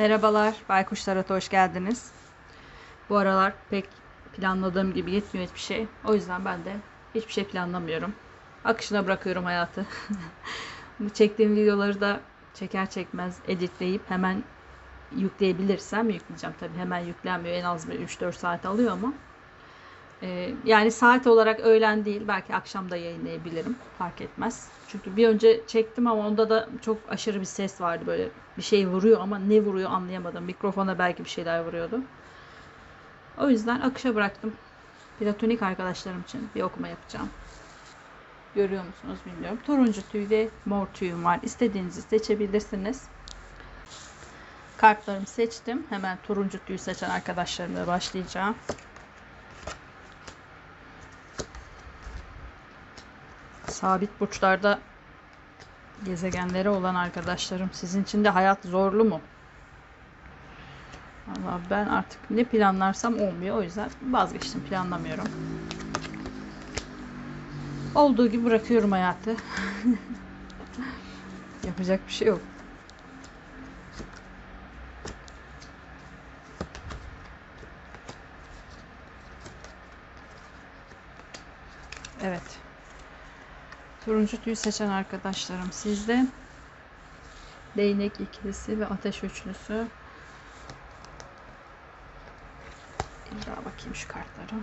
Merhabalar, Baykuş Tarot'a hoş geldiniz. Bu aralar pek planladığım gibi yetmiyor hiçbir şey. O yüzden ben de hiçbir şey planlamıyorum. Akışına bırakıyorum hayatı. Bu çektiğim videoları da çeker çekmez editleyip hemen yükleyebilirsem yükleyeceğim. Tabii hemen yüklenmiyor. En az bir 3-4 saat alıyor ama. Ee, yani saat olarak öğlen değil belki akşam da yayınlayabilirim. Fark etmez. Çünkü bir önce çektim ama onda da çok aşırı bir ses vardı böyle bir şey vuruyor ama ne vuruyor anlayamadım. Mikrofona belki bir şeyler vuruyordu. O yüzden akışa bıraktım. Platonik arkadaşlarım için bir okuma yapacağım. Görüyor musunuz bilmiyorum. Turuncu tüy ve mor tüyüm var. İstediğinizi seçebilirsiniz. Kartlarımı seçtim. Hemen turuncu tüyü seçen arkadaşlarımla başlayacağım. Sabit burçlarda gezegenleri olan arkadaşlarım sizin için de hayat zorlu mu? Valla ben artık ne planlarsam olmuyor. O yüzden vazgeçtim. Planlamıyorum. Olduğu gibi bırakıyorum hayatı. Yapacak bir şey yok. Evet. Turuncu tüy seçen arkadaşlarım sizde. Değnek ikilisi ve ateş üçlüsü. Bir daha bakayım şu kartlara.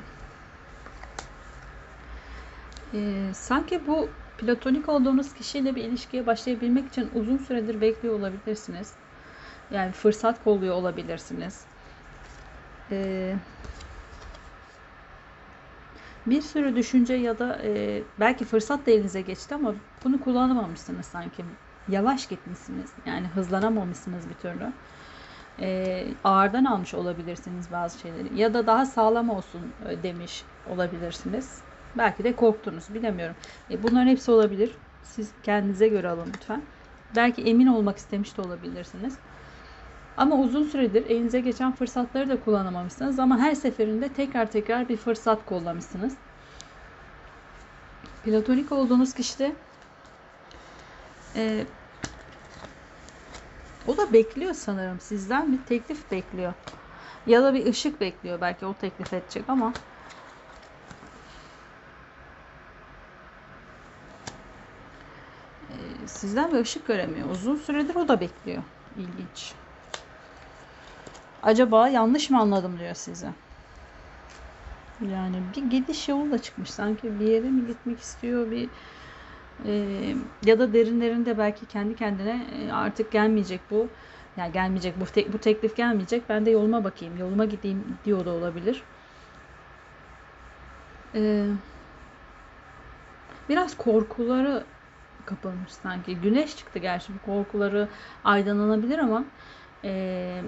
Ee, sanki bu platonik olduğunuz kişiyle bir ilişkiye başlayabilmek için uzun süredir bekliyor olabilirsiniz. Yani fırsat kolluyor olabilirsiniz. Ee, bir sürü düşünce ya da e, belki fırsat da elinize geçti ama bunu kullanamamışsınız sanki. Yavaş gitmişsiniz. Yani hızlanamamışsınız bir türlü. E, ağırdan almış olabilirsiniz bazı şeyleri. Ya da daha sağlam olsun e, demiş olabilirsiniz. Belki de korktunuz. Bilemiyorum. E, bunların hepsi olabilir. Siz kendinize göre alın lütfen. Belki emin olmak istemiş de olabilirsiniz. Ama uzun süredir elinize geçen fırsatları da kullanamamışsınız. Ama her seferinde tekrar tekrar bir fırsat kollamışsınız. Platonik olduğunuz kişide e, o da bekliyor sanırım sizden bir teklif bekliyor. Ya da bir ışık bekliyor belki o teklif edecek ama e, sizden bir ışık göremiyor. Uzun süredir o da bekliyor. İlginç. Acaba yanlış mı anladım diyor size. Yani bir gidiş yolu da çıkmış. Sanki bir yere mi gitmek istiyor bir e, ya da derinlerinde belki kendi kendine e, artık gelmeyecek bu. Yani gelmeyecek bu, te- bu teklif gelmeyecek. Ben de yoluma bakayım, yoluma gideyim diyor da olabilir. E, biraz korkuları kapılmış sanki. Güneş çıktı gerçi bu korkuları aydınlanabilir ama e,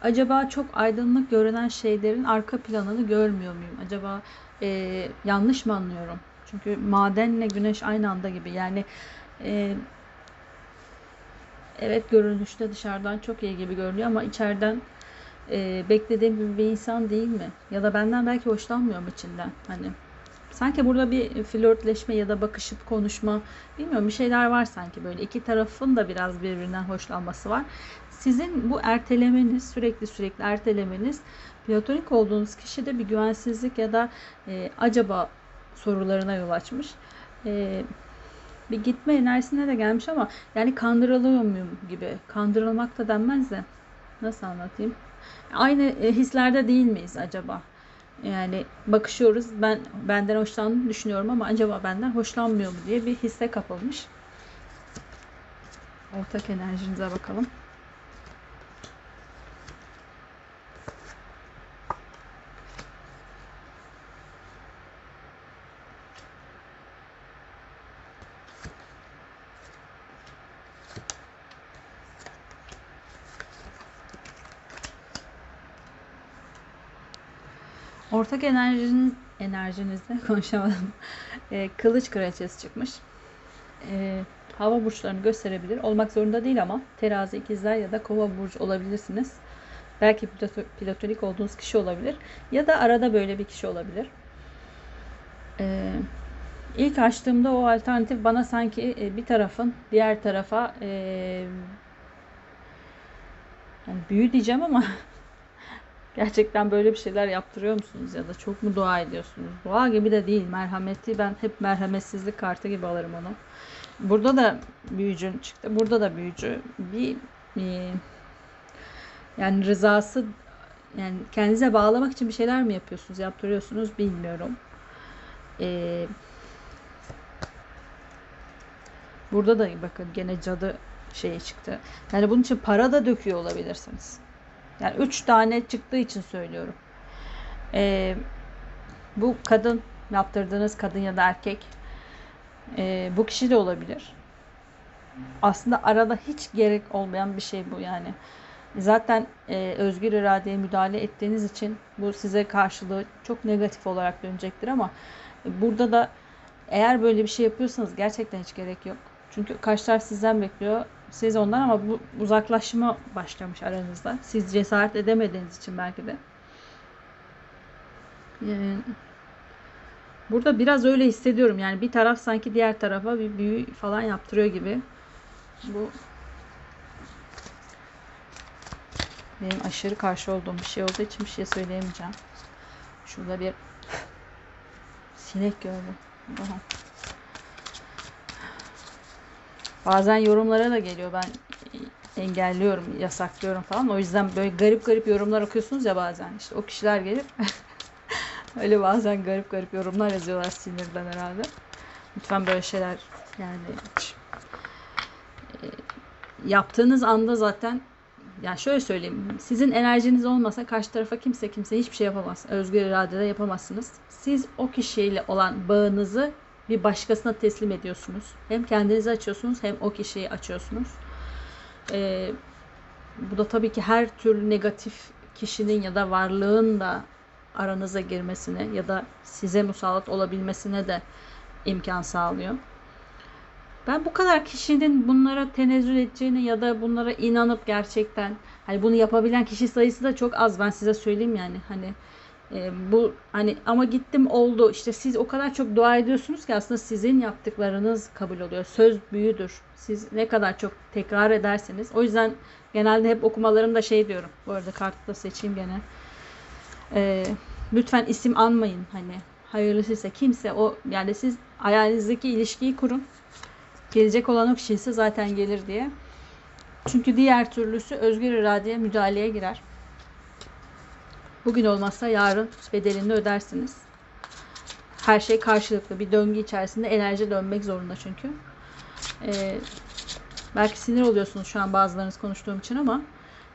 acaba çok aydınlık görünen şeylerin arka planını görmüyor muyum? Acaba e, yanlış mı anlıyorum? Çünkü madenle güneş aynı anda gibi. Yani e, evet görünüşte dışarıdan çok iyi gibi görünüyor ama içeriden e, beklediğim gibi bir insan değil mi? Ya da benden belki hoşlanmıyor mu içinden? Hani sanki burada bir flörtleşme ya da bakışıp konuşma bilmiyorum bir şeyler var sanki böyle iki tarafın da biraz birbirinden hoşlanması var. Sizin bu ertelemeniz, sürekli sürekli ertelemeniz platonik olduğunuz kişide bir güvensizlik ya da e, acaba sorularına yol açmış. E, bir gitme enerjisine de gelmiş ama yani kandırılıyor muyum gibi. Kandırılmak da denmez de nasıl anlatayım? Aynı e, hislerde değil miyiz acaba? Yani bakışıyoruz. Ben benden hoşlandığını düşünüyorum ama acaba benden hoşlanmıyor mu diye bir hisse kapılmış. Ortak enerjinize bakalım. Ortak enerjinin enerjinizde konuşamadım. E, kılıç kraliçesi çıkmış. E, hava burçlarını gösterebilir. Olmak zorunda değil ama terazi, ikizler ya da kova burcu olabilirsiniz. Belki plato- platonik olduğunuz kişi olabilir. Ya da arada böyle bir kişi olabilir. E, ilk açtığımda o alternatif bana sanki e, bir tarafın diğer tarafa e, Yani büyü diyeceğim ama gerçekten böyle bir şeyler yaptırıyor musunuz ya da çok mu dua ediyorsunuz? Dua gibi de değil. Merhameti ben hep merhametsizlik kartı gibi alırım onu. Burada da büyücü çıktı. Burada da büyücü. Bir e, yani rızası yani kendinize bağlamak için bir şeyler mi yapıyorsunuz, yaptırıyorsunuz bilmiyorum. Ee, burada da bakın gene cadı şeyi çıktı. Yani bunun için para da döküyor olabilirsiniz. Yani üç tane çıktığı için söylüyorum. Ee, bu kadın yaptırdığınız kadın ya da erkek ee, bu kişi de olabilir. Aslında arada hiç gerek olmayan bir şey bu yani. Zaten e, özgür iradeye müdahale ettiğiniz için bu size karşılığı çok negatif olarak dönecektir ama burada da eğer böyle bir şey yapıyorsanız gerçekten hiç gerek yok. Çünkü karşı sizden bekliyor. Siz ondan ama bu uzaklaşma başlamış aranızda. Siz cesaret edemediğiniz için belki de. Yani burada biraz öyle hissediyorum. Yani bir taraf sanki diğer tarafa bir büyü falan yaptırıyor gibi. Bu benim aşırı karşı olduğum bir şey olduğu için bir şey söyleyemeyeceğim. Şurada bir sinek gördüm. Aha. Bazen yorumlara da geliyor. Ben engelliyorum, yasaklıyorum falan. O yüzden böyle garip garip yorumlar okuyorsunuz ya bazen. İşte o kişiler gelip öyle bazen garip garip yorumlar yazıyorlar sinirden herhalde. Lütfen böyle şeyler yani e, yaptığınız anda zaten yani şöyle söyleyeyim. Sizin enerjiniz olmasa karşı tarafa kimse kimse hiçbir şey yapamaz. Özgür iradede yapamazsınız. Siz o kişiyle olan bağınızı bir başkasına teslim ediyorsunuz. Hem kendinizi açıyorsunuz hem o kişiyi açıyorsunuz. Ee, bu da tabii ki her türlü negatif kişinin ya da varlığın da aranıza girmesine ya da size musallat olabilmesine de imkan sağlıyor. Ben bu kadar kişinin bunlara tenezzül edeceğini ya da bunlara inanıp gerçekten hani bunu yapabilen kişi sayısı da çok az ben size söyleyeyim yani hani e, bu hani ama gittim oldu. İşte siz o kadar çok dua ediyorsunuz ki aslında sizin yaptıklarınız kabul oluyor. Söz büyüdür. Siz ne kadar çok tekrar ederseniz. O yüzden genelde hep okumalarımda şey diyorum. Bu arada kartı da seçeyim gene. E, lütfen isim anmayın. Hani hayırlısıysa kimse o yani siz hayalinizdeki ilişkiyi kurun. Gelecek olan o kişi ise zaten gelir diye. Çünkü diğer türlüsü özgür iradeye müdahaleye girer. Bugün olmazsa yarın bedelini ödersiniz. Her şey karşılıklı bir döngü içerisinde enerji dönmek zorunda çünkü. Ee, belki sinir oluyorsunuz şu an bazılarınız konuştuğum için ama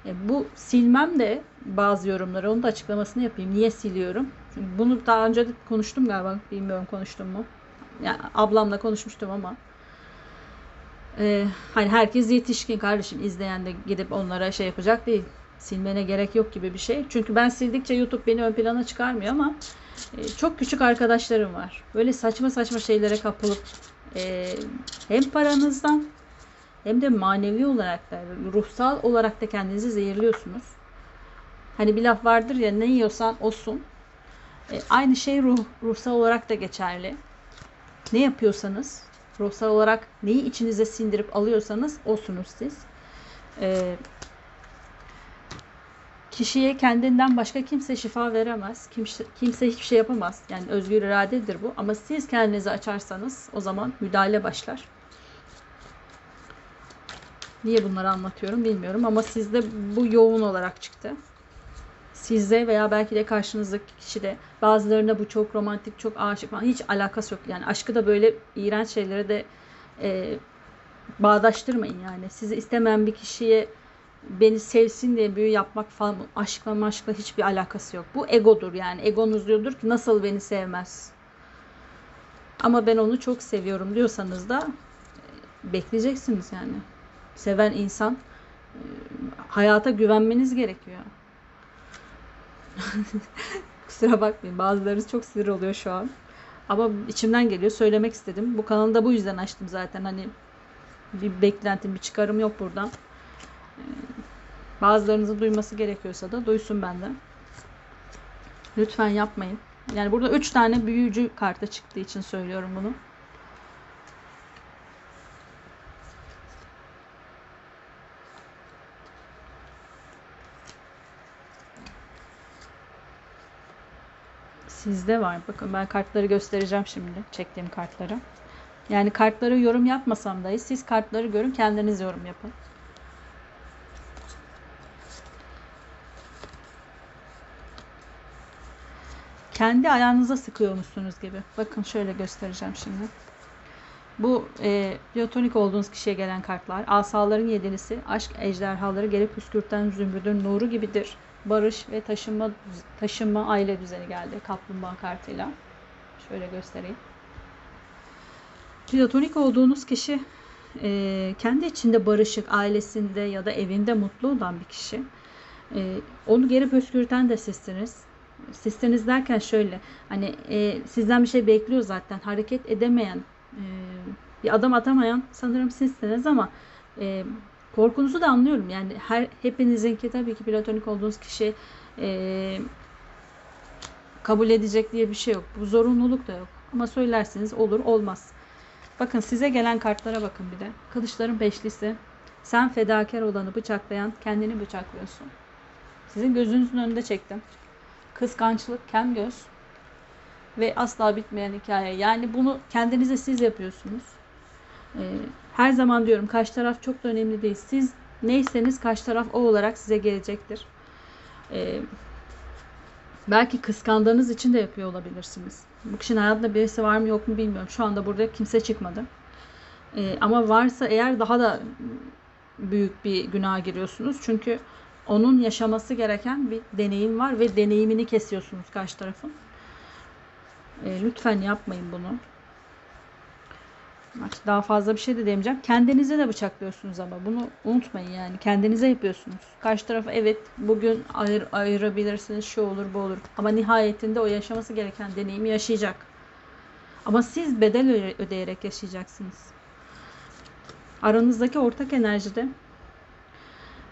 e, bu silmem de bazı yorumları onun da açıklamasını yapayım. Niye siliyorum? Çünkü bunu daha önce de konuştum galiba. Bilmiyorum konuştum mu. Yani ablamla konuşmuştum ama ee, hani herkes yetişkin kardeşim izleyen de gidip onlara şey yapacak değil. Silmene gerek yok gibi bir şey. Çünkü ben sildikçe YouTube beni ön plana çıkarmıyor ama e, çok küçük arkadaşlarım var. Böyle saçma saçma şeylere kapılıp e, hem paranızdan hem de manevi olarak da ruhsal olarak da kendinizi zehirliyorsunuz. Hani bir laf vardır ya ne yiyorsan olsun. E, aynı şey ruh, ruhsal olarak da geçerli. Ne yapıyorsanız ruhsal olarak neyi içinize sindirip alıyorsanız olsunuz siz. Ee, kişiye kendinden başka kimse şifa veremez. Kimse, kimse hiçbir şey yapamaz. Yani özgür iradedir bu. Ama siz kendinizi açarsanız o zaman müdahale başlar. Niye bunları anlatıyorum bilmiyorum ama sizde bu yoğun olarak çıktı. Sizde veya belki de karşınızdaki kişide bazılarına bu çok romantik, çok aşık falan hiç alakası yok. Yani aşkı da böyle iğrenç şeylere de e, bağdaştırmayın yani. Sizi istemeyen bir kişiye beni sevsin diye büyü yapmak falan aşkla maşkla hiçbir alakası yok. Bu egodur yani. Egonuz diyordur ki nasıl beni sevmez. Ama ben onu çok seviyorum diyorsanız da e, bekleyeceksiniz yani. Seven insan e, hayata güvenmeniz gerekiyor. Kusura bakmayın. Bazıları çok sinir oluyor şu an. Ama içimden geliyor. Söylemek istedim. Bu kanalı da bu yüzden açtım zaten. Hani bir beklentim, bir çıkarım yok buradan. Bazılarınızın duyması gerekiyorsa da duysun benden. Lütfen yapmayın. Yani burada 3 tane büyücü karta çıktığı için söylüyorum bunu. Sizde var. Bakın ben kartları göstereceğim şimdi. Çektiğim kartları. Yani kartları yorum yapmasam dahi siz kartları görün kendiniz yorum yapın. Kendi ayağınıza sıkıyormuşsunuz gibi. Bakın şöyle göstereceğim şimdi. Bu e, platonik olduğunuz kişiye gelen kartlar. Asaların yedilisi, aşk ejderhaları gelip püskürten zümrüdün nuru gibidir. Barış ve taşınma taşınma aile düzeni geldi kaplumbağa kartıyla. Şöyle göstereyim. Platonik olduğunuz kişi e, kendi içinde barışık, ailesinde ya da evinde mutlu olan bir kişi. E, onu geri püskürten de sizsiniz. Sizsiniz derken şöyle, hani e, sizden bir şey bekliyor zaten, hareket edemeyen, e, bir adım atamayan sanırım sizsiniz ama e, korkunuzu da anlıyorum. Yani her hepinizinki tabii ki platonik olduğunuz kişi e, kabul edecek diye bir şey yok. Bu zorunluluk da yok. Ama söylersiniz olur olmaz. Bakın size gelen kartlara bakın bir de. Kılıçların beşlisi. Sen fedakar olanı bıçaklayan kendini bıçaklıyorsun. Sizin gözünüzün önünde çektim. Kıskançlık, kem göz ve asla bitmeyen hikaye. Yani bunu kendinize siz yapıyorsunuz. Ee, her zaman diyorum karşı taraf çok da önemli değil. Siz neyseniz karşı taraf o olarak size gelecektir. Ee, belki kıskandığınız için de yapıyor olabilirsiniz. Bu kişinin hayatında birisi var mı yok mu bilmiyorum. Şu anda burada kimse çıkmadı. Ee, ama varsa eğer daha da büyük bir günaha giriyorsunuz. Çünkü onun yaşaması gereken bir deneyim var ve deneyimini kesiyorsunuz karşı tarafın. E, lütfen yapmayın bunu. Daha fazla bir şey de demeyeceğim. Kendinize de bıçaklıyorsunuz ama bunu unutmayın yani. Kendinize yapıyorsunuz. Karşı tarafa evet bugün ayır, ayırabilirsiniz şu olur bu olur. Ama nihayetinde o yaşaması gereken deneyimi yaşayacak. Ama siz bedel ödeyerek yaşayacaksınız. Aranızdaki ortak enerjide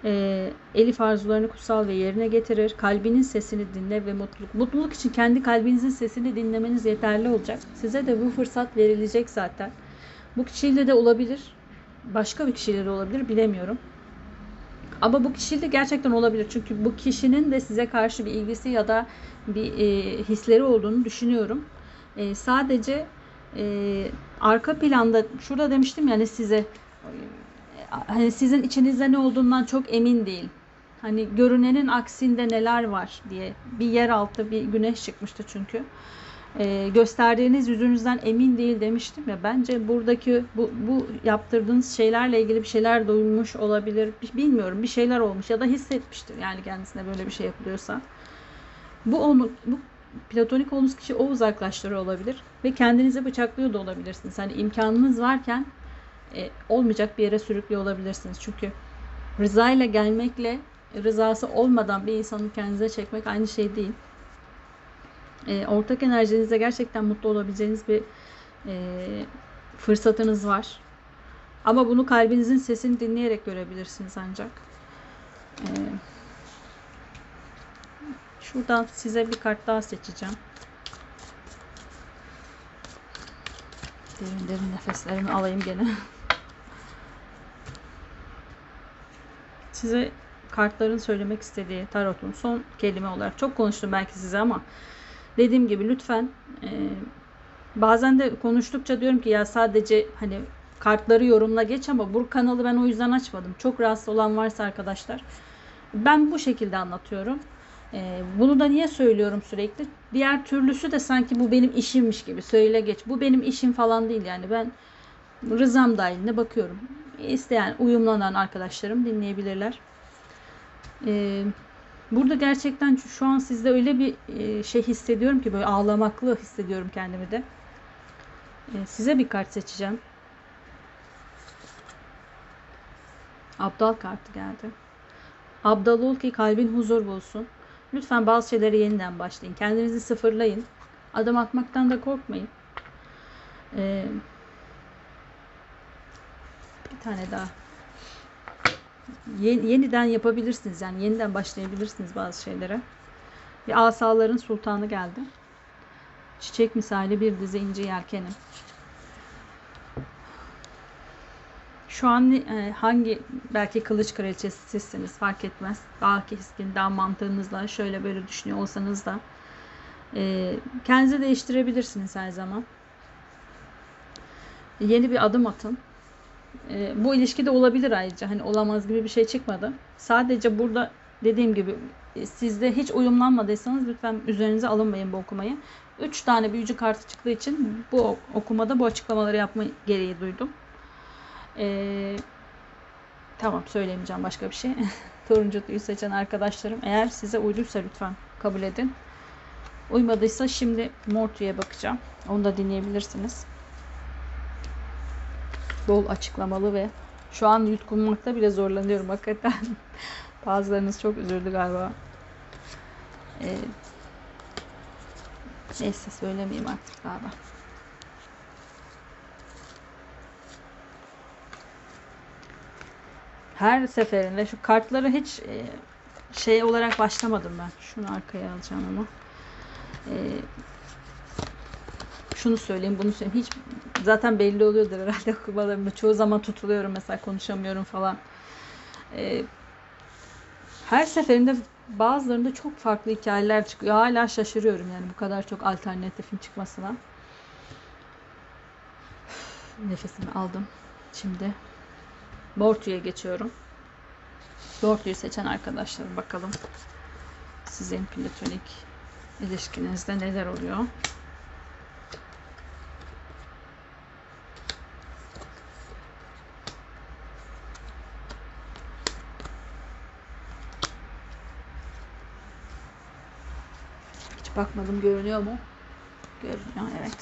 e, Elif arzularını kutsal ve yerine getirir. Kalbinin sesini dinle ve mutluluk. Mutluluk için kendi kalbinizin sesini dinlemeniz yeterli olacak. Size de bu fırsat verilecek zaten. Bu kişiyle de olabilir. Başka bir kişiyle de olabilir. Bilemiyorum. Ama bu kişiyle gerçekten olabilir. Çünkü bu kişinin de size karşı bir ilgisi ya da bir e, hisleri olduğunu düşünüyorum. E, sadece e, arka planda şurada demiştim yani size hani sizin içinizde ne olduğundan çok emin değil. Hani görünenin aksinde neler var diye bir yer altı bir güneş çıkmıştı çünkü. Ee, gösterdiğiniz yüzünüzden emin değil demiştim ya. Bence buradaki bu, bu yaptırdığınız şeylerle ilgili bir şeyler duymuş olabilir. Bilmiyorum bir şeyler olmuş ya da hissetmiştir yani kendisine böyle bir şey yapılıyorsa. Bu onu bu platonik olduğunuz kişi o uzaklaştırıyor olabilir ve kendinizi bıçaklıyor da olabilirsiniz. Hani imkanınız varken e, olmayacak bir yere sürüklüyor olabilirsiniz. Çünkü rıza ile gelmekle rızası olmadan bir insanı kendinize çekmek aynı şey değil. E, ortak enerjinizde gerçekten mutlu olabileceğiniz bir e, fırsatınız var. Ama bunu kalbinizin sesini dinleyerek görebilirsiniz ancak. E, şuradan size bir kart daha seçeceğim. Derin derin nefeslerimi alayım gene. size kartların söylemek istediği tarotun son kelime olarak çok konuştum belki size ama dediğim gibi lütfen e, bazen de konuştukça diyorum ki ya sadece hani kartları yorumla geç ama bu kanalı ben o yüzden açmadım. Çok rahatsız olan varsa arkadaşlar ben bu şekilde anlatıyorum. E, bunu da niye söylüyorum sürekli? Diğer türlüsü de sanki bu benim işimmiş gibi söyle geç. Bu benim işim falan değil yani ben rızam dahilinde bakıyorum isteyen uyumlanan arkadaşlarım dinleyebilirler. Ee, burada gerçekten şu an sizde öyle bir e, şey hissediyorum ki böyle ağlamaklı hissediyorum kendimi de. Ee, size bir kart seçeceğim. Abdal kartı geldi. Abdal ol ki kalbin huzur bulsun. Lütfen bazı şeyleri yeniden başlayın. Kendinizi sıfırlayın. Adım atmaktan da korkmayın. Ee, tane daha. Yen, yeniden yapabilirsiniz. Yani yeniden başlayabilirsiniz bazı şeylere. Bir asaların sultanı geldi. Çiçek misali bir dizi ince yelkeni. Şu an e, hangi belki kılıç kraliçesi sizsiniz fark etmez. Daha keskin, daha mantığınızla şöyle böyle düşünüyor olsanız da E, kendinizi değiştirebilirsiniz her zaman. Yeni bir adım atın. E, bu ilişki de olabilir ayrıca. Hani olamaz gibi bir şey çıkmadı. Sadece burada dediğim gibi e, sizde hiç uyumlanmadıysanız lütfen üzerinize alınmayın bu okumayı. 3 tane büyücü kartı çıktığı için bu okumada bu açıklamaları yapma gereği duydum. Ee, tamam söylemeyeceğim başka bir şey. Turuncu tüyü seçen arkadaşlarım eğer size uyduysa lütfen kabul edin. Uymadıysa şimdi mor tüye bakacağım. Onu da dinleyebilirsiniz. Bol açıklamalı ve şu an yutkunmakta bile zorlanıyorum hakikaten. Bazılarınız çok üzüldü galiba. Ee, neyse söylemeyeyim artık da. Her seferinde şu kartları hiç e, şey olarak başlamadım ben. Şunu arkaya alacağım ama. E, şunu söyleyeyim, bunu söyleyeyim. Hiç zaten belli oluyordur herhalde okumalarımda. Çoğu zaman tutuluyorum mesela konuşamıyorum falan. E, her seferinde bazılarında çok farklı hikayeler çıkıyor. Hala şaşırıyorum yani bu kadar çok alternatifin çıkmasına. Nefesimi aldım. Şimdi Bortu'ya geçiyorum. Bortu'yu seçen arkadaşlar bakalım sizin platonik ilişkinizde neler oluyor? Bakmadım görünüyor mu? Görünüyor evet.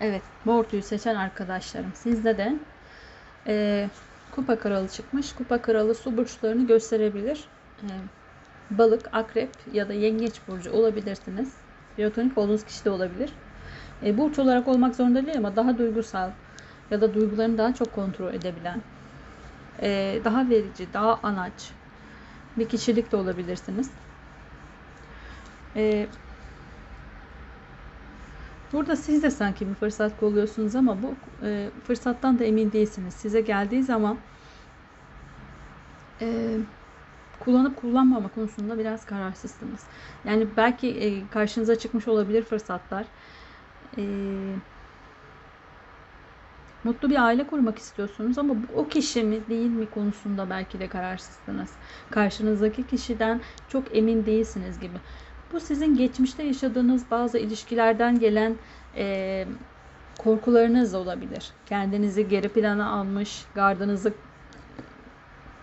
Evet, Bortu'yu seçen arkadaşlarım. Sizde de e, Kupa Kralı çıkmış. Kupa Kralı su burçlarını gösterebilir. E, balık, akrep ya da yengeç burcu olabilirsiniz. Platonik olduğunuz kişi de olabilir. E, burç olarak olmak zorunda değil ama daha duygusal ya da duygularını daha çok kontrol edebilen, e, daha verici, daha anaç bir kişilik de olabilirsiniz. E, burada siz de sanki bir fırsat kolluyorsunuz ama bu e, fırsattan da emin değilsiniz. Size geldiği zaman e, kullanıp kullanmama konusunda biraz kararsızsınız. Yani belki e, karşınıza çıkmış olabilir fırsatlar. E, mutlu bir aile kurmak istiyorsunuz ama o kişi mi değil mi konusunda belki de kararsızsınız. Karşınızdaki kişiden çok emin değilsiniz gibi. Bu sizin geçmişte yaşadığınız bazı ilişkilerden gelen e, korkularınız olabilir. Kendinizi geri plana almış, gardınızı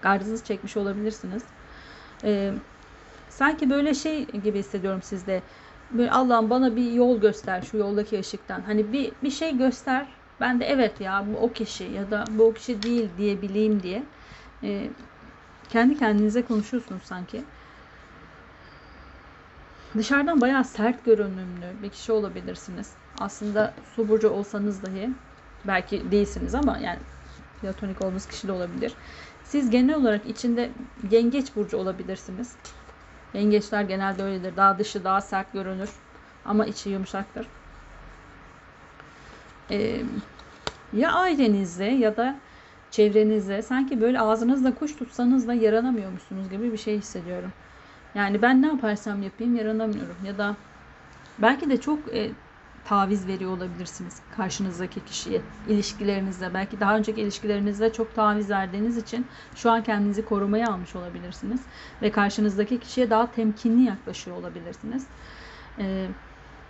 gardınızı çekmiş olabilirsiniz. Ee, sanki böyle şey gibi hissediyorum sizde. Böyle Allah'ım bana bir yol göster şu yoldaki ışıktan. Hani bir bir şey göster. Ben de evet ya bu o kişi ya da bu o kişi değil diyebileyim diye. Ee, kendi kendinize konuşuyorsunuz sanki. Dışarıdan bayağı sert görünümlü bir kişi olabilirsiniz. Aslında su burcu olsanız dahi belki değilsiniz ama yani platonik olduğunuz kişi de olabilir. Siz genel olarak içinde yengeç burcu olabilirsiniz. Yengeçler genelde öyledir. Daha dışı daha sert görünür ama içi yumuşaktır. Ee, ya ailenizde ya da çevrenizde sanki böyle ağzınızda kuş tutsanız da yaranamıyormuşsunuz gibi bir şey hissediyorum. Yani ben ne yaparsam yapayım yaranamıyorum ya da belki de çok e, taviz veriyor olabilirsiniz karşınızdaki kişiye ilişkilerinizde belki daha önceki ilişkilerinizde çok taviz verdiğiniz için şu an kendinizi korumaya almış olabilirsiniz ve karşınızdaki kişiye daha temkinli yaklaşıyor olabilirsiniz. Ee,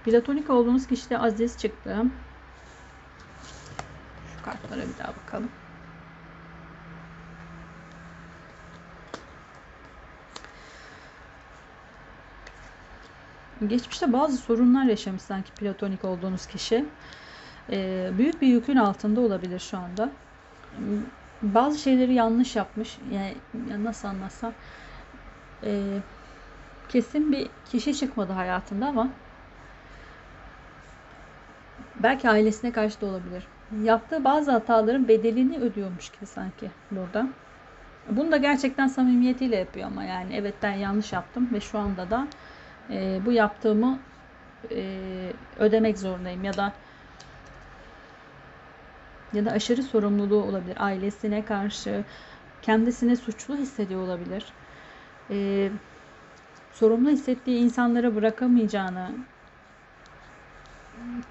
platonik olduğunuz kişide aziz çıktı. Şu kartlara bir daha bakalım. Geçmişte bazı sorunlar yaşamış sanki platonik olduğunuz kişi. Ee, büyük bir yükün altında olabilir şu anda. Bazı şeyleri yanlış yapmış. Yani, nasıl anlatsam. Ee, kesin bir kişi çıkmadı hayatında ama belki ailesine karşı da olabilir. Yaptığı bazı hataların bedelini ödüyormuş gibi sanki burada. Bunu da gerçekten samimiyetiyle yapıyor ama yani evet ben yanlış yaptım ve şu anda da e, bu yaptığımı e, ödemek zorundayım ya da ya da aşırı sorumluluğu olabilir. Ailesine karşı kendisini suçlu hissediyor olabilir. E, sorumlu hissettiği insanlara bırakamayacağını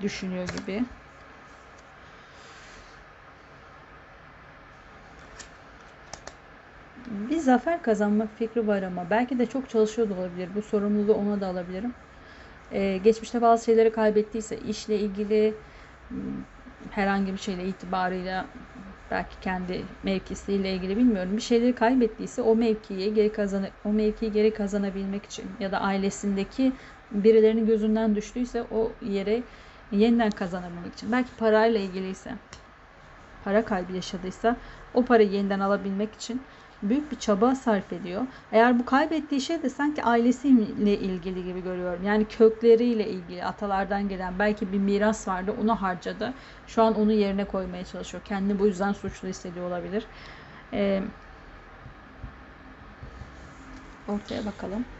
düşünüyor gibi. Bir zafer kazanma fikri var ama belki de çok çalışıyor da olabilir. Bu sorumluluğu ona da alabilirim. Ee, geçmişte bazı şeyleri kaybettiyse işle ilgili m, herhangi bir şeyle itibarıyla belki kendi mevkisiyle ilgili bilmiyorum bir şeyleri kaybettiyse o mevkiyi geri kazan o mevkiyi geri kazanabilmek için ya da ailesindeki birilerinin gözünden düştüyse o yere yeniden kazanabilmek için belki parayla ilgiliyse para kaybı yaşadıysa o parayı yeniden alabilmek için büyük bir çaba sarf ediyor. Eğer bu kaybettiği şey de sanki ailesiyle ilgili gibi görüyorum. Yani kökleriyle ilgili atalardan gelen belki bir miras vardı onu harcadı. Şu an onu yerine koymaya çalışıyor. Kendini bu yüzden suçlu hissediyor olabilir. Ee, ortaya bakalım.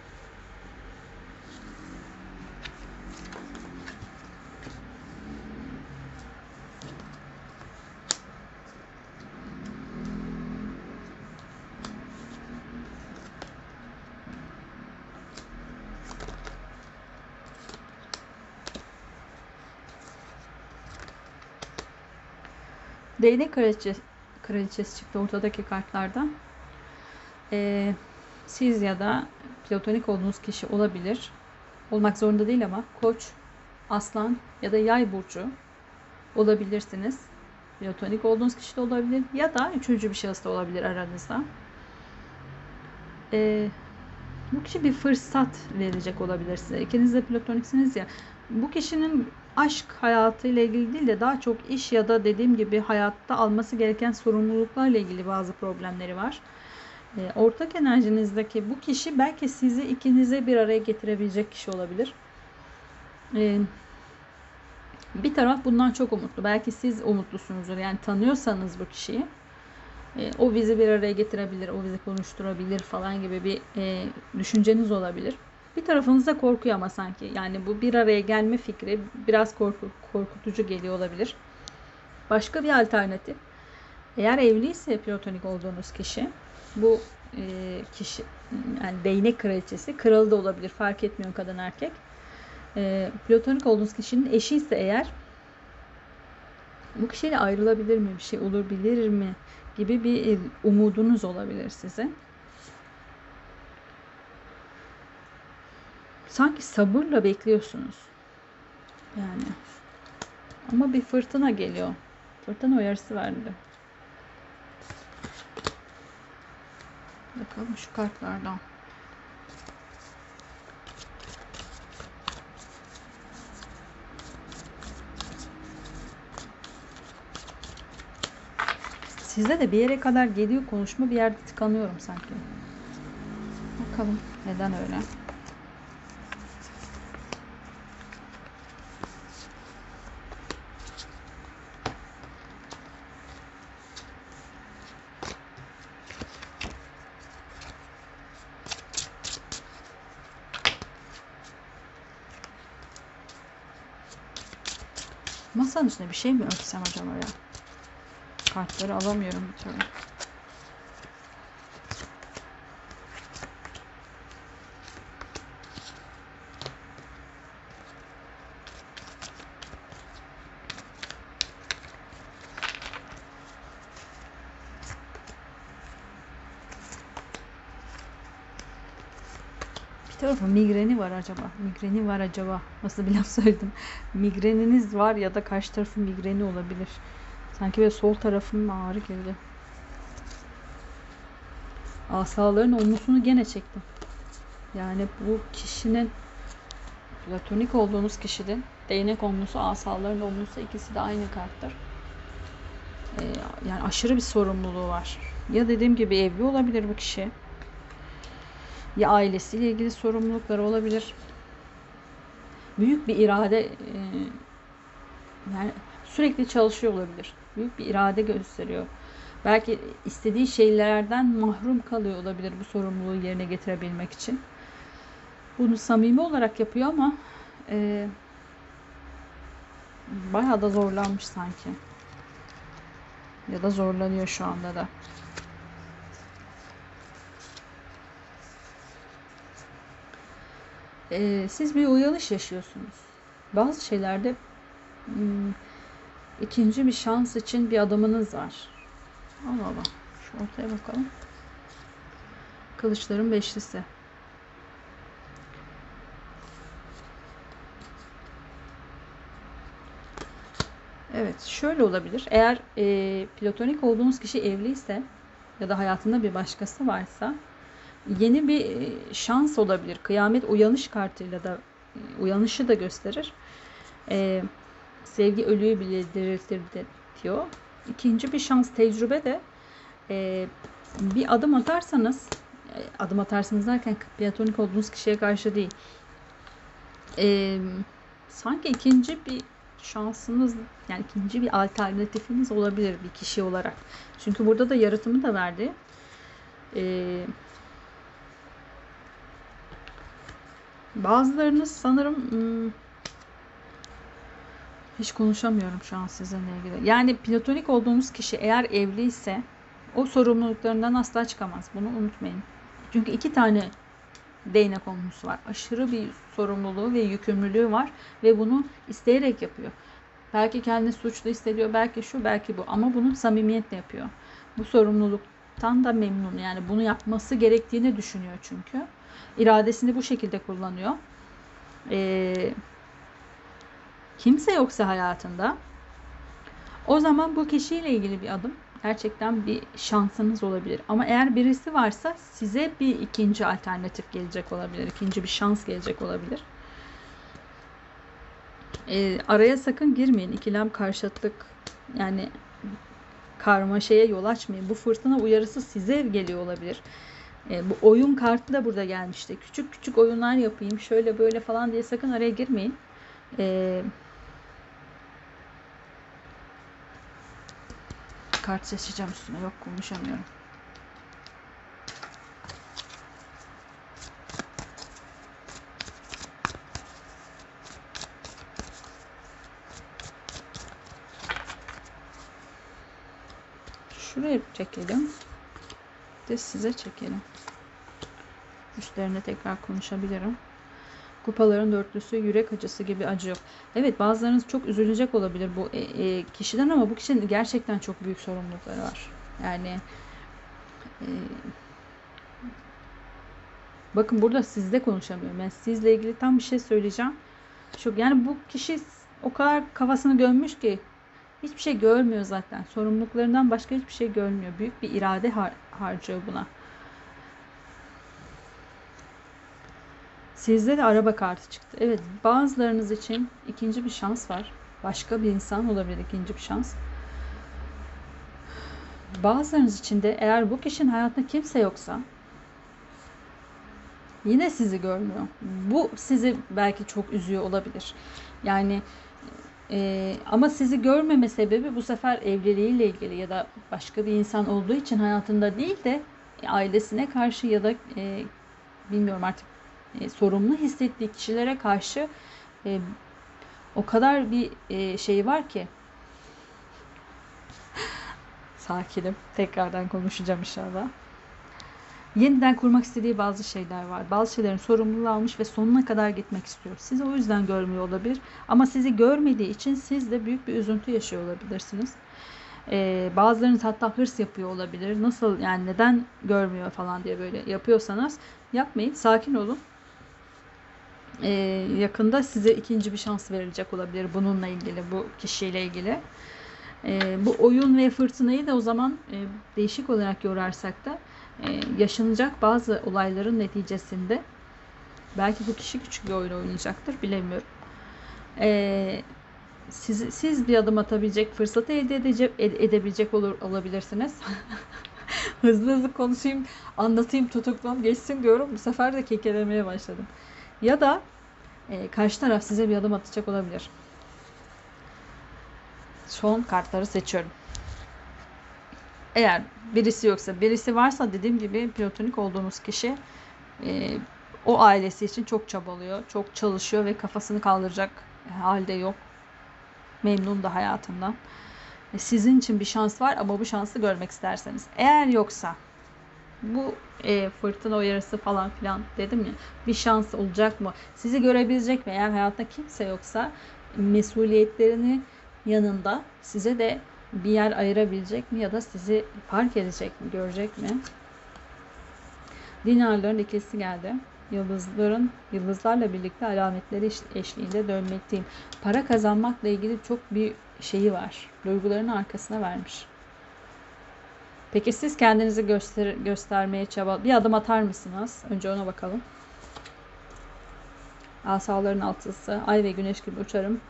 Değnek kraliçesi, kraliçesi çıktı ortadaki kartlardan. Ee, siz ya da platonik olduğunuz kişi olabilir. Olmak zorunda değil ama koç, aslan ya da yay burcu olabilirsiniz. Platonik olduğunuz kişi de olabilir ya da üçüncü bir şahıs da olabilir aranızda. Ee, bu kişi bir fırsat verecek olabilir size. İkiniz de platoniksiniz ya. Bu kişinin aşk hayatıyla ilgili değil de daha çok iş ya da dediğim gibi hayatta alması gereken sorumluluklarla ilgili bazı problemleri var. E, ortak enerjinizdeki bu kişi belki sizi ikinize bir araya getirebilecek kişi olabilir. E, bir taraf bundan çok umutlu. Belki siz umutlusunuzdur. Yani tanıyorsanız bu kişiyi e, o bizi bir araya getirebilir, o bizi konuşturabilir falan gibi bir e, düşünceniz olabilir. Bir tarafınızda korkuyor ama sanki. Yani bu bir araya gelme fikri biraz korku, korkutucu geliyor olabilir. Başka bir alternatif. Eğer evliyse platonik olduğunuz kişi bu e, kişi yani değnek kraliçesi kralı da olabilir fark etmiyor kadın erkek. E, platonik olduğunuz kişinin eşi ise eğer bu kişiyle ayrılabilir mi bir şey olur bilir mi gibi bir umudunuz olabilir size. Sanki sabırla bekliyorsunuz. Yani. Ama bir fırtına geliyor. Fırtına uyarısı verdi. Bakalım şu kartlardan. Sizde de bir yere kadar geliyor konuşma bir yerde tıkanıyorum sanki. Bakalım neden öyle. Masanın üstüne bir şey mi örtsem acaba ya? Kartları alamıyorum bir türlü. Tarafı migreni var acaba. Migreni var acaba. Nasıl bir laf söyledim. Migreniniz var ya da karşı tarafın migreni olabilir. Sanki böyle sol tarafım ağrı girdi. Asaların olmasını gene çektim. Yani bu kişinin platonik olduğunuz kişinin değnek olması, asaların olması ikisi de aynı karttır. Ee, yani aşırı bir sorumluluğu var. Ya dediğim gibi evli olabilir bu kişi ya ailesiyle ilgili sorumlulukları olabilir. Büyük bir irade e, yani sürekli çalışıyor olabilir. Büyük bir irade gösteriyor. Belki istediği şeylerden mahrum kalıyor olabilir bu sorumluluğu yerine getirebilmek için. Bunu samimi olarak yapıyor ama e, bayağı da zorlanmış sanki. Ya da zorlanıyor şu anda da. Ee, siz bir uyanış yaşıyorsunuz. Bazı şeylerde hmm, ikinci bir şans için bir adımınız var. Allah Allah. Şu ortaya bakalım. Kılıçların beşlisi. Evet, şöyle olabilir. Eğer e, platonik olduğunuz kişi evliyse ya da hayatında bir başkası varsa yeni bir e, şans olabilir. Kıyamet uyanış kartıyla da e, uyanışı da gösterir. E, sevgi ölüyü bildirir diyor. İkinci bir şans tecrübe de e, bir adım atarsanız e, adım atarsınız derken platonik olduğunuz kişiye karşı değil. E, sanki ikinci bir şansınız yani ikinci bir alternatifiniz olabilir bir kişi olarak. Çünkü burada da yaratımı da verdi. Ee, bazılarınız sanırım hmm, hiç konuşamıyorum şu an sizinle ilgili. Yani platonik olduğunuz kişi eğer evliyse o sorumluluklarından asla çıkamaz. Bunu unutmayın. Çünkü iki tane değnek olmuş var. Aşırı bir sorumluluğu ve yükümlülüğü var ve bunu isteyerek yapıyor. Belki kendini suçlu hissediyor, belki şu, belki bu ama bunu samimiyetle yapıyor. Bu sorumluluktan da memnun. Yani bunu yapması gerektiğini düşünüyor çünkü. İradesini bu şekilde kullanıyor. Ee, kimse yoksa hayatında o zaman bu kişiyle ilgili bir adım gerçekten bir şansınız olabilir. Ama eğer birisi varsa size bir ikinci alternatif gelecek olabilir. ikinci bir şans gelecek olabilir. E, araya sakın girmeyin. İkilem karşıtlık yani karmaşaya yol açmayın. Bu fırtına uyarısı size geliyor olabilir. E, bu oyun kartı da burada gelmişti. Küçük küçük oyunlar yapayım şöyle böyle falan diye sakın araya girmeyin. E, kart seçeceğim üstüne. Yok konuşamıyorum. Şuraya çekelim. De size çekelim. Üstlerine tekrar konuşabilirim. Kupaların dörtlüsü yürek acısı gibi acı yok. Evet bazılarınız çok üzülecek olabilir bu e, e, kişiden ama bu kişinin gerçekten çok büyük sorumlulukları var. Yani e, bakın burada sizde konuşamıyorum. Ben sizle ilgili tam bir şey söyleyeceğim. Çok yani bu kişi o kadar kafasını gömmüş ki Hiçbir şey görmüyor zaten. Sorumluluklarından başka hiçbir şey görmüyor. Büyük bir irade har harcıyor buna. Sizde de araba kartı çıktı. Evet bazılarınız için ikinci bir şans var. Başka bir insan olabilir ikinci bir şans. Bazılarınız için de eğer bu kişinin hayatında kimse yoksa yine sizi görmüyor. Bu sizi belki çok üzüyor olabilir. Yani ee, ama sizi görmeme sebebi bu sefer evliliğiyle ilgili ya da başka bir insan olduğu için hayatında değil de ailesine karşı ya da e, bilmiyorum artık e, sorumlu hissettiği kişilere karşı e, o kadar bir e, şey var ki sakinim. Tekrardan konuşacağım inşallah yeniden kurmak istediği bazı şeyler var. Bazı şeylerin sorumluluğu almış ve sonuna kadar gitmek istiyor. Sizi o yüzden görmüyor olabilir. Ama sizi görmediği için siz de büyük bir üzüntü yaşıyor olabilirsiniz. Ee, bazılarınız hatta hırs yapıyor olabilir. Nasıl yani neden görmüyor falan diye böyle yapıyorsanız yapmayın. Sakin olun. Ee, yakında size ikinci bir şans verilecek olabilir bununla ilgili, bu kişiyle ilgili. Ee, bu oyun ve fırtınayı da o zaman e, değişik olarak yorarsak da e, yaşanacak bazı olayların neticesinde belki bu kişi küçük bir oyun oynayacaktır bilemiyorum. E, siz, siz bir adım atabilecek fırsatı elde edecek, edebilecek olur olabilirsiniz. hızlı hızlı konuşayım, anlatayım, tutuklam geçsin diyorum. Bu sefer de kekelemeye başladım. Ya da e, karşı taraf size bir adım atacak olabilir. Son kartları seçiyorum. Eğer birisi yoksa, birisi varsa dediğim gibi platonik olduğunuz kişi e, o ailesi için çok çabalıyor, çok çalışıyor ve kafasını kaldıracak halde yok. Memnun da hayatından. E, Sizin için bir şans var ama bu şansı görmek isterseniz. Eğer yoksa bu e, fırtına uyarısı falan filan dedim ya bir şans olacak mı? Sizi görebilecek mi? Eğer hayatta kimse yoksa mesuliyetlerini yanında size de bir yer ayırabilecek mi ya da sizi fark edecek mi, görecek mi? Dinarların ikisi geldi. Yıldızların, yıldızlarla birlikte alametleri eş- eşliğinde dönmekteyim. Para kazanmakla ilgili çok bir şeyi var. Duyguların arkasına vermiş. Peki siz kendinizi göster göstermeye çaba bir adım atar mısınız? Önce ona bakalım. Asaların altısı, ay ve güneş gibi uçarım.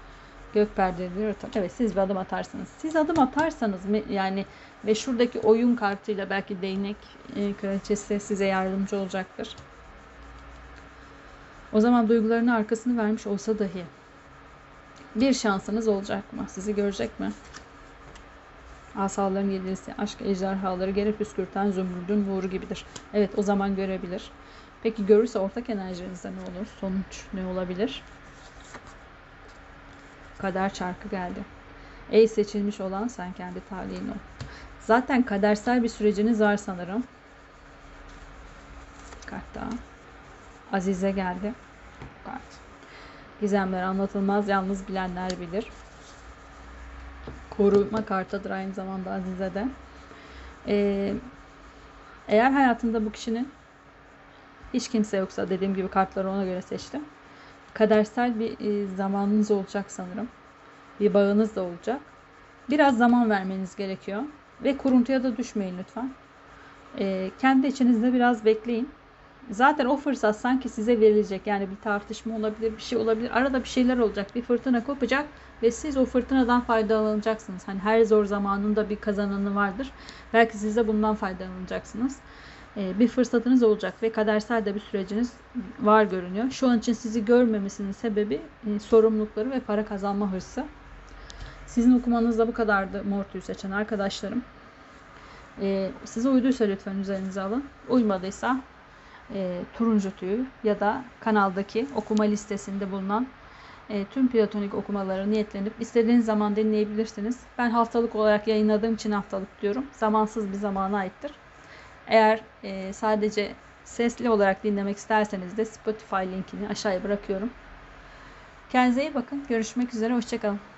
Gök perdeleri örter. Evet siz bir adım atarsınız. Siz adım atarsanız yani ve şuradaki oyun kartıyla belki değnek e, kraliçesi size yardımcı olacaktır. O zaman duygularının arkasını vermiş olsa dahi bir şansınız olacak mı? Sizi görecek mi? Asaların yedilisi, aşk ejderhaları geri püskürten zümrüdün nuru gibidir. Evet o zaman görebilir. Peki görürse ortak enerjinizde ne olur? Sonuç ne olabilir? Kader çarkı geldi. Ey seçilmiş olan sen kendi talihin ol. Zaten kadersel bir süreciniz var sanırım. Kart daha. Azize geldi. Kart. Gizemler anlatılmaz yalnız bilenler bilir. Koruma kartıdır aynı zamanda Azize'de. Ee, eğer hayatında bu kişinin hiç kimse yoksa dediğim gibi kartları ona göre seçtim. Kadersel bir e, zamanınız olacak sanırım. Bir bağınız da olacak. Biraz zaman vermeniz gerekiyor. Ve kuruntuya da düşmeyin lütfen. Ee, kendi içinizde biraz bekleyin. Zaten o fırsat sanki size verilecek. Yani bir tartışma olabilir, bir şey olabilir. Arada bir şeyler olacak. Bir fırtına kopacak ve siz o fırtınadan faydalanacaksınız. Hani her zor zamanında bir kazananı vardır. Belki siz de bundan faydalanacaksınız. Ee, bir fırsatınız olacak ve kadersel de bir süreciniz var görünüyor. Şu an için sizi görmemesinin sebebi e, sorumlulukları ve para kazanma hırsı. Sizin okumanız da bu kadardı Mortu'yu seçen arkadaşlarım. Ee, size uyduysa lütfen üzerinize alın. Uymadıysa e, turuncu tüyü ya da kanaldaki okuma listesinde bulunan e, tüm platonik okumaları niyetlenip istediğiniz zaman dinleyebilirsiniz. Ben haftalık olarak yayınladığım için haftalık diyorum. Zamansız bir zamana aittir. Eğer e, sadece sesli olarak dinlemek isterseniz de Spotify linkini aşağıya bırakıyorum. Kendinize iyi bakın. Görüşmek üzere. Hoşçakalın.